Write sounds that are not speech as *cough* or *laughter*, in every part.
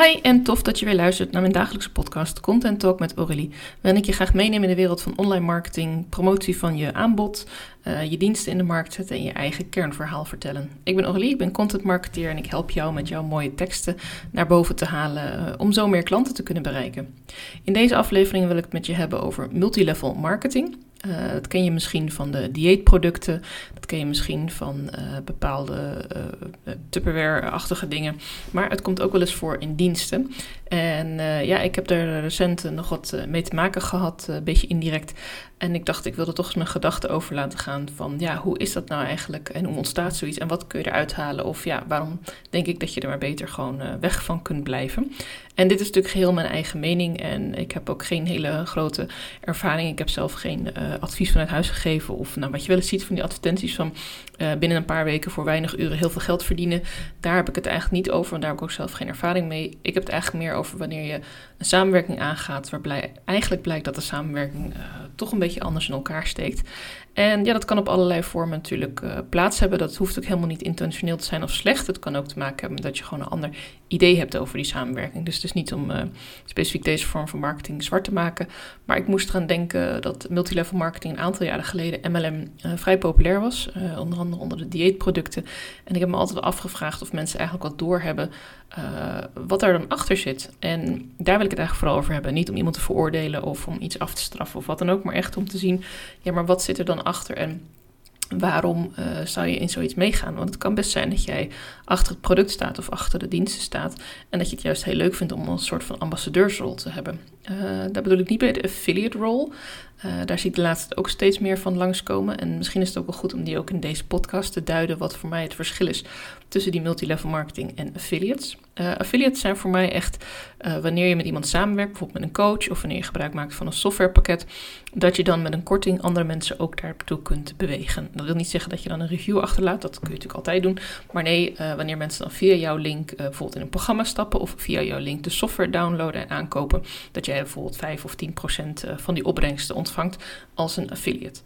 Hi en tof dat je weer luistert naar mijn dagelijkse podcast Content Talk met Aurélie. Waarin ik je graag meeneem in de wereld van online marketing, promotie van je aanbod, uh, je diensten in de markt zetten en je eigen kernverhaal vertellen. Ik ben Aurélie, ik ben content marketeer en ik help jou met jouw mooie teksten naar boven te halen uh, om zo meer klanten te kunnen bereiken. In deze aflevering wil ik het met je hebben over multilevel marketing. Uh, dat ken je misschien van de dieetproducten. Dat ken je misschien van bepaalde Tupperware-achtige dingen. Maar het komt ook wel eens voor in diensten. En ja, ik heb daar recent nog wat mee te maken gehad, een beetje indirect. En ik dacht, ik wilde toch eens mijn gedachten over laten gaan van, ja, hoe is dat nou eigenlijk en hoe ontstaat zoiets en wat kun je eruit halen? Of ja, waarom denk ik dat je er maar beter gewoon weg van kunt blijven? En dit is natuurlijk geheel mijn eigen mening en ik heb ook geen hele grote ervaring. Ik heb zelf geen uh, advies vanuit huis gegeven of nou, wat je wel eens ziet van die advertenties van uh, binnen een paar weken voor weinig uren heel veel geld verdienen. Daar heb ik het eigenlijk niet over, want daar heb ik ook zelf geen ervaring mee. Ik heb het eigenlijk meer over wanneer je een samenwerking aangaat, waarbij eigenlijk blijkt dat de samenwerking toch een beetje anders in elkaar steekt. En ja, dat kan op allerlei vormen natuurlijk uh, plaats hebben. Dat hoeft ook helemaal niet intentioneel te zijn of slecht. Het kan ook te maken hebben dat je gewoon een ander idee hebt over die samenwerking. Dus het is niet om uh, specifiek deze vorm van marketing zwart te maken. Maar ik moest eraan denken dat multilevel marketing een aantal jaren geleden MLM uh, vrij populair was. onder andere onder de dieetproducten. En ik heb me altijd afgevraagd of mensen eigenlijk wat doorhebben uh, wat er dan achter zit. En daar wil ik het eigenlijk vooral over hebben. Niet om iemand te veroordelen of om iets af te straffen of wat dan ook, maar echt om te zien, ja, maar wat zit er dan achter en waarom uh, zou je in zoiets meegaan? Want het kan best zijn dat jij achter het product staat of achter de diensten staat en dat je het juist heel leuk vindt om een soort van ambassadeursrol te hebben. Uh, daar bedoel ik niet bij de affiliate rol. Uh, daar zie ik de laatste ook steeds meer van langskomen. En misschien is het ook wel goed om die ook in deze podcast te duiden wat voor mij het verschil is tussen die multilevel marketing en affiliates. Affiliates zijn voor mij echt wanneer je met iemand samenwerkt, bijvoorbeeld met een coach of wanneer je gebruik maakt van een softwarepakket, dat je dan met een korting andere mensen ook daartoe kunt bewegen. Dat wil niet zeggen dat je dan een review achterlaat, dat kun je natuurlijk altijd doen. Maar nee, uh, wanneer mensen dan via jouw link bijvoorbeeld in een programma stappen of via jouw link de software downloaden en aankopen, dat jij bijvoorbeeld 5 of 10 procent van die opbrengsten ontvangt als een affiliate.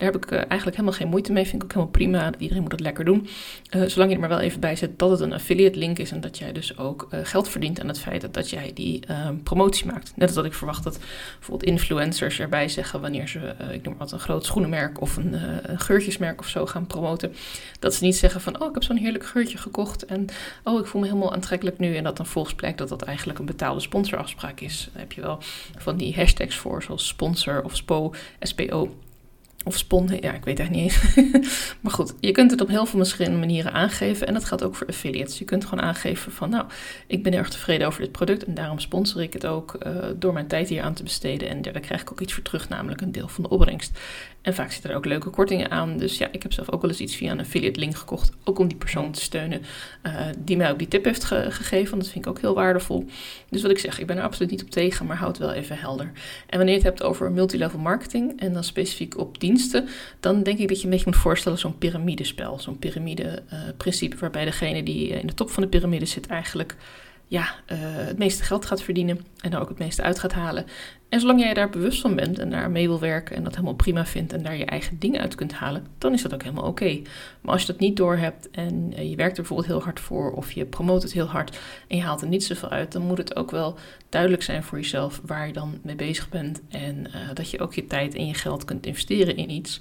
Daar heb ik uh, eigenlijk helemaal geen moeite mee. Vind ik ook helemaal prima. Iedereen moet het lekker doen. Uh, zolang je er maar wel even bij zet dat het een affiliate link is. En dat jij dus ook uh, geld verdient aan het feit dat, jij die ehm, promotie maakt. Net als dat ik verwacht dat bijvoorbeeld influencers erbij zeggen wanneer ze, ik noem maar wat, een groot schoenenmerk of een, geurtjesmerk of zo gaan promoten. Dat ze niet zeggen van, oh ik heb zo'n heerlijk geurtje gekocht. En oh ik voel me helemaal aantrekkelijk nu. En dat dan volgens blijkt dat dat eigenlijk een betaalde sponsorafspraak is. Heb je wel van die hashtags voor, zoals sponsor of SPO, SPO. Of spon, ja, ik weet echt niet eens. *laughs* maar goed, je kunt het op heel veel verschillende manieren aangeven. En dat geldt ook voor affiliates. Je kunt gewoon aangeven van, nou, ik ben erg tevreden over dit product. En daarom sponsor ik het ook uh, door mijn tijd hier aan te besteden. En daar krijg ik ook iets voor terug, namelijk een deel van de opbrengst. En vaak zitten er ook leuke kortingen aan. Dus ja, ik heb zelf ook wel eens iets via een affiliate link gekocht. Ook om die persoon te steunen uh, die mij ook die tip heeft ge gegeven. Dat vind ik ook heel waardevol. Dus wat ik zeg, ik ben er absoluut niet op tegen, maar houd wel even helder. En wanneer je het hebt over multilevel marketing en dan specifiek op dan denk ik dat je een beetje moet voorstellen zo'n piramidespel. Zo'n piramide-principe uh, waarbij degene die in de top van de piramide zit eigenlijk ja, uh, het meeste geld gaat verdienen en er ook het meeste uit gaat halen. En zolang jij daar bewust van bent en daar mee wil werken en dat helemaal prima vindt en daar je eigen dingen uit kunt halen, dan is dat ook helemaal oké. Maar als je dat niet doorhebt en uh, je werkt er bijvoorbeeld heel hard voor of je promoot het heel hard en je haalt er niet zoveel uit, dan moet het ook wel duidelijk zijn voor jezelf waar je dan mee bezig bent en uh, dat je ook je tijd en je geld kunt investeren in iets.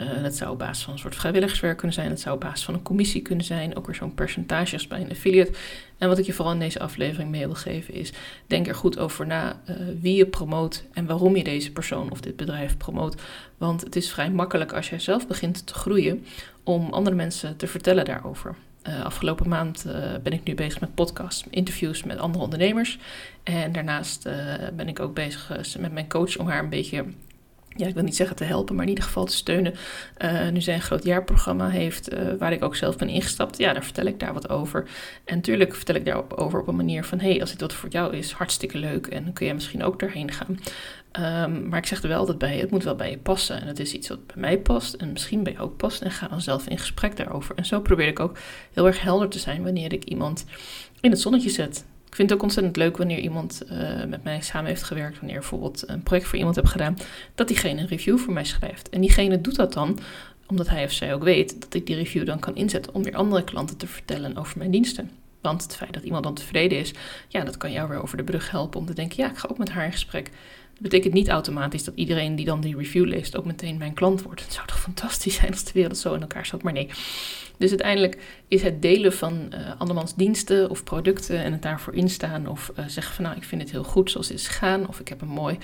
Uh, dat zou op basis van een soort vrijwilligerswerk kunnen zijn. Dat zou op basis van een commissie kunnen zijn. Ook weer zo'n percentage bij een affiliate. En wat ik je vooral in deze aflevering mee wil geven is... denk er goed over na uh, wie je promoot en waarom je deze persoon of dit bedrijf promoot. Want het is vrij makkelijk als jij zelf begint te groeien... om andere mensen te vertellen daarover. Uh, afgelopen maand ben ik nu bezig met podcasts, interviews met andere ondernemers. En daarnaast ben ik ook bezig met mijn coach om haar een beetje ja, ik wil niet zeggen te helpen, maar in ieder geval te steunen. Uh, nu zij een groot jaarprogramma heeft, uh, waar ik ook zelf ben ingestapt, ja, daar vertel ik daar wat over. En natuurlijk vertel ik daarover op een manier van, hé, hey, als dit wat voor jou is, hartstikke leuk en kun jij misschien ook daarheen gaan. Um, maar ik zeg er wel altijd bij, het moet wel bij je passen. En het is iets wat bij mij past en misschien bij jou ook past. En ga dan zelf in gesprek daarover. En zo probeer ik ook heel erg helder te zijn wanneer ik iemand in het zonnetje zet. Ik vind het ook ontzettend leuk wanneer iemand uh, met mij samen heeft gewerkt, wanneer bijvoorbeeld een project voor iemand heb gedaan, dat diegene een review voor mij schrijft. En diegene doet dat dan omdat hij of zij ook weet dat ik die review dan kan inzetten om weer andere klanten te vertellen over mijn diensten. Want het feit dat iemand dan tevreden is, ja, dat kan jou weer over de brug helpen om te denken, ja, ik ga ook met haar in gesprek. Dat betekent niet automatisch dat iedereen die dan die review leest ook meteen mijn klant wordt. Het zou toch fantastisch zijn als de wereld zo in elkaar zat, maar nee. Dus uiteindelijk is het delen van uh, andermans diensten of producten en het daarvoor instaan of uh, zeggen van nou ik vind het heel goed zoals het is gegaan of ik heb een mooi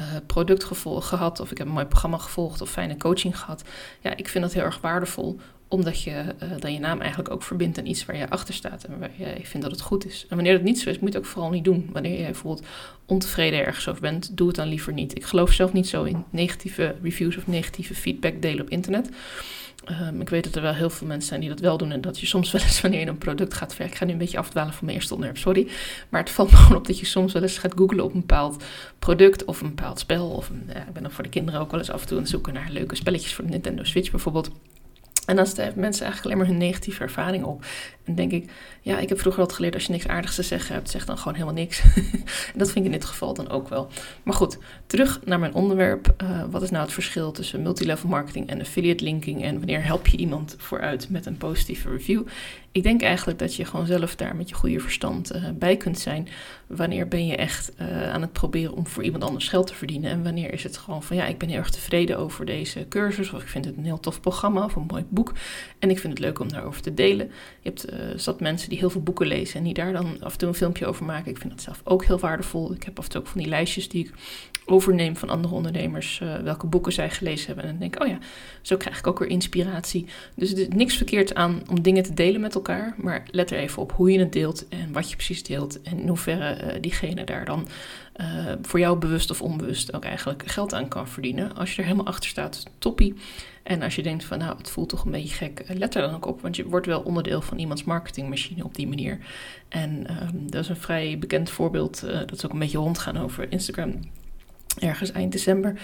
uh, product gehad of ik heb een mooi programma gevolgd of fijne coaching gehad. Ja, ik vind dat heel erg waardevol omdat je dan je naam eigenlijk ook verbindt aan iets waar je achter staat en waar je vindt dat het goed is. En wanneer dat niet zo is, moet je het ook vooral niet doen. Wanneer je bijvoorbeeld ontevreden ergens over bent, doe het dan liever niet. Ik geloof zelf niet zo in negatieve reviews of negatieve feedback delen op internet. Um, ik weet dat er wel heel veel mensen zijn die dat wel doen. En dat je soms wel eens wanneer je een product gaat werken. Ik ga nu een beetje afdwalen van mijn eerste onderwerp, sorry. Maar het valt me gewoon op dat je soms wel eens gaat googlen op een bepaald product of een bepaald spel. Of een, ja, ik ben dan voor de kinderen ook wel eens af en toe aan het zoeken naar leuke spelletjes voor de Nintendo Switch bijvoorbeeld. En dan stellen mensen eigenlijk alleen maar hun negatieve ervaring op. En denk ik, ja, ik heb vroeger altijd geleerd, als je niks aardigs te zeggen hebt, zeg dan gewoon helemaal niks. *laughs* dat vind ik in dit geval dan ook wel. Maar goed, terug naar mijn onderwerp. Uh, wat is nou het verschil tussen multilevel marketing en affiliate linking? En wanneer help je iemand vooruit met een positieve review? Ik denk eigenlijk dat je gewoon zelf daar met je goede verstand uh, bij kunt zijn. Wanneer ben je echt uh, aan het proberen om voor iemand anders geld te verdienen? En wanneer is het gewoon van, ja, ik ben heel erg tevreden over deze cursus. Of ik vind het een heel tof programma of een mooi boek. En ik vind het leuk om daarover te delen. Je hebt uh, zat mensen die heel veel boeken lezen en die daar dan af en toe een filmpje over maken. Ik vind dat zelf ook heel waardevol. Ik heb af en toe ook van die lijstjes die ik overneem van andere ondernemers, welke boeken zij gelezen hebben. En dan denk ik, oh ja, zo krijg ik ook weer inspiratie. Dus er is niks verkeerd aan om dingen te delen met elkaar. Maar let er even op hoe je het deelt en wat je precies deelt. En in hoeverre uh, diegene daar dan uh, voor jou bewust of onbewust ook eigenlijk geld aan kan verdienen. Als je er helemaal achter staat, toppie. En als je denkt van nou, het voelt toch een beetje gek, eh, let er dan ook op. Want je wordt wel onderdeel van iemands marketingmachine op die manier. En uh, dat is een vrij bekend voorbeeld. Dat is ook een beetje rondgaan over Instagram. Ergens eind december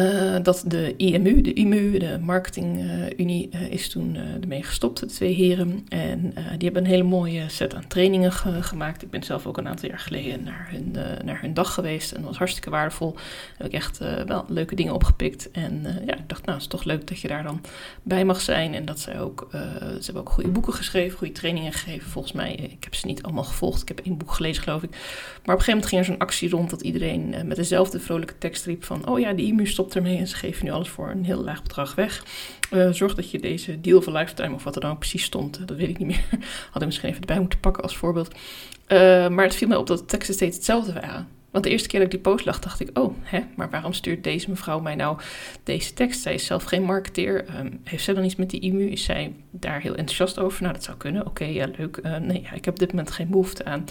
uh, dat de IMU, de IMU, de Marketingunie, uh, is toen ermee gestopt, de twee heren. En die hebben een hele mooie set aan trainingen ge gemaakt. Ik ben zelf ook een aantal jaar geleden naar hun, naar hun dag geweest en dat was hartstikke waardevol. Heb ik echt wel leuke dingen opgepikt. En ja, ik dacht, nou, het is toch leuk dat je daar dan bij mag zijn. En dat zij ook, ze hebben ook goede boeken geschreven, goede trainingen gegeven. Volgens mij, ik heb ze niet allemaal gevolgd. Ik heb één boek gelezen, geloof ik. Maar op een gegeven moment ging er zo'n actie rond dat iedereen met dezelfde vrolijke tekst riep van, oh ja, de IMU stopt ermee en ze geven nu alles voor een heel laag bedrag weg. Uh, zorg dat je deze deal van lifetime of wat er dan precies stond, dat weet ik niet meer. *laughs* Had ik misschien even erbij moeten pakken als voorbeeld. Uh, maar het viel mij op dat de teksten steeds hetzelfde waren. Want de eerste keer dat ik die post lag, dacht ik: Oh, hè, maar waarom stuurt deze mevrouw mij nou deze tekst? Zij is zelf geen marketeer. Um, heeft zij dan iets met die IMU? Is zij daar heel enthousiast over? Nou, dat zou kunnen. Oké, ja, leuk. Nee, ik heb op dit moment geen behoefte aan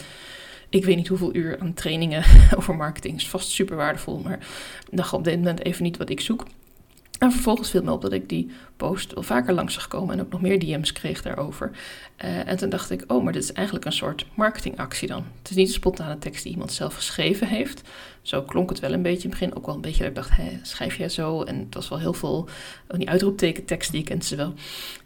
ik weet niet hoeveel uur aan trainingen *laughs* over marketing. Is vast super waardevol, maar dacht op dit moment even niet wat ik zoek. En vervolgens viel me op dat ik die post wel vaker langs zag komen en ook nog meer DM's kreeg daarover. Uh, en toen dacht ik, oh, maar dit is eigenlijk een soort marketingactie dan. Het is niet een spontane tekst die iemand zelf geschreven heeft. Zo klonk het wel een beetje in het begin. Ook wel een beetje dat ik dacht, hé, schrijf jij zo? En het was wel heel veel van die uitroeptekentekst, die kent ze wel.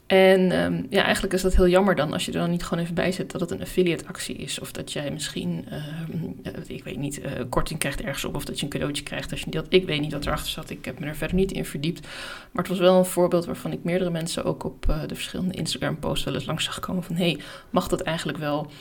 En um, ja, eigenlijk is dat heel jammer dan als je er dan niet gewoon even bij zet dat het een affiliate actie is. Of dat jij misschien, um, ik weet niet, uh, korting krijgt ergens op. Of dat je een cadeautje krijgt als je dat. Ik weet niet wat erachter zat. Ik heb me er verder niet in verdiept. Maar het was wel een voorbeeld waarvan ik meerdere mensen ook op uh, de verschillende Instagram posts wel eens langs zag komen. Van hé, hey, mag dat eigenlijk wel?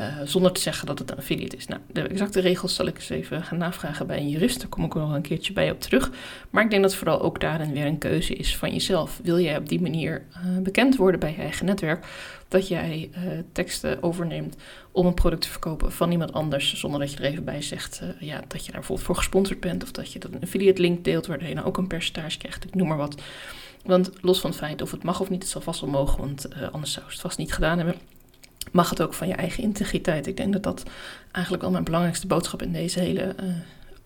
Uh, zonder te zeggen dat het een affiliate is. Nou, de exacte regels zal ik eens even gaan navragen bij een jurist. Daar kom ik nog een keertje bij op terug. Maar ik denk dat vooral ook daarin weer een keuze is van jezelf. Wil jij op die manier uh, bekend worden bij je eigen netwerk? Dat jij uh, teksten overneemt om een product te verkopen van iemand anders. Zonder dat je er even bij zegt ja, dat je daar bijvoorbeeld voor gesponsord bent. Of dat je dat een affiliate link deelt waar je dan ook een percentage krijgt. Ik noem maar wat. Want los van het feit of het mag of niet, het zal vast wel mogen. Want anders zou het vast niet gedaan hebben mag het ook van je eigen integriteit. Ik denk dat dat eigenlijk wel mijn belangrijkste boodschap in deze hele uh,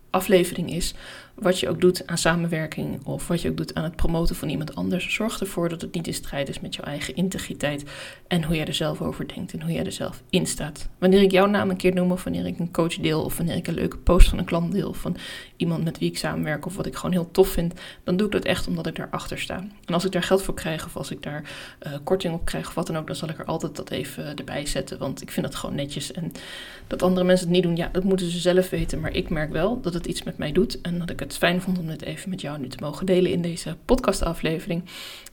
aflevering is wat je ook doet aan samenwerking of wat je ook doet aan het promoten van iemand anders, zorg ervoor dat het niet in strijd is met jouw eigen integriteit en hoe jij er zelf over denkt en hoe jij er zelf in staat. Wanneer ik jouw naam een keer noem of wanneer ik een coach deel of wanneer ik een leuke post van een klant deel of van iemand met wie ik samenwerk of wat ik gewoon heel tof vind, dan doe ik dat echt omdat ik daarachter sta. En als ik daar geld voor krijg of als ik daar uh, korting op krijg of wat dan ook, dan zal ik er altijd dat even erbij zetten, want ik vind dat gewoon netjes. En dat andere mensen het niet doen, ja, dat moeten ze zelf weten, maar ik merk wel dat het iets met mij doet en dat ik het het fijn vond om dit even met jou nu te mogen delen in deze podcastaflevering.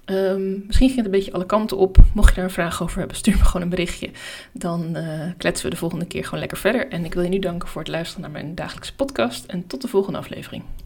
Um, misschien ging het een beetje alle kanten op. Mocht je daar een vraag over hebben, stuur me gewoon een berichtje. Dan uh, kletsen we de volgende keer gewoon lekker verder. En ik wil je nu danken voor het luisteren naar mijn dagelijkse podcast. En tot de volgende aflevering.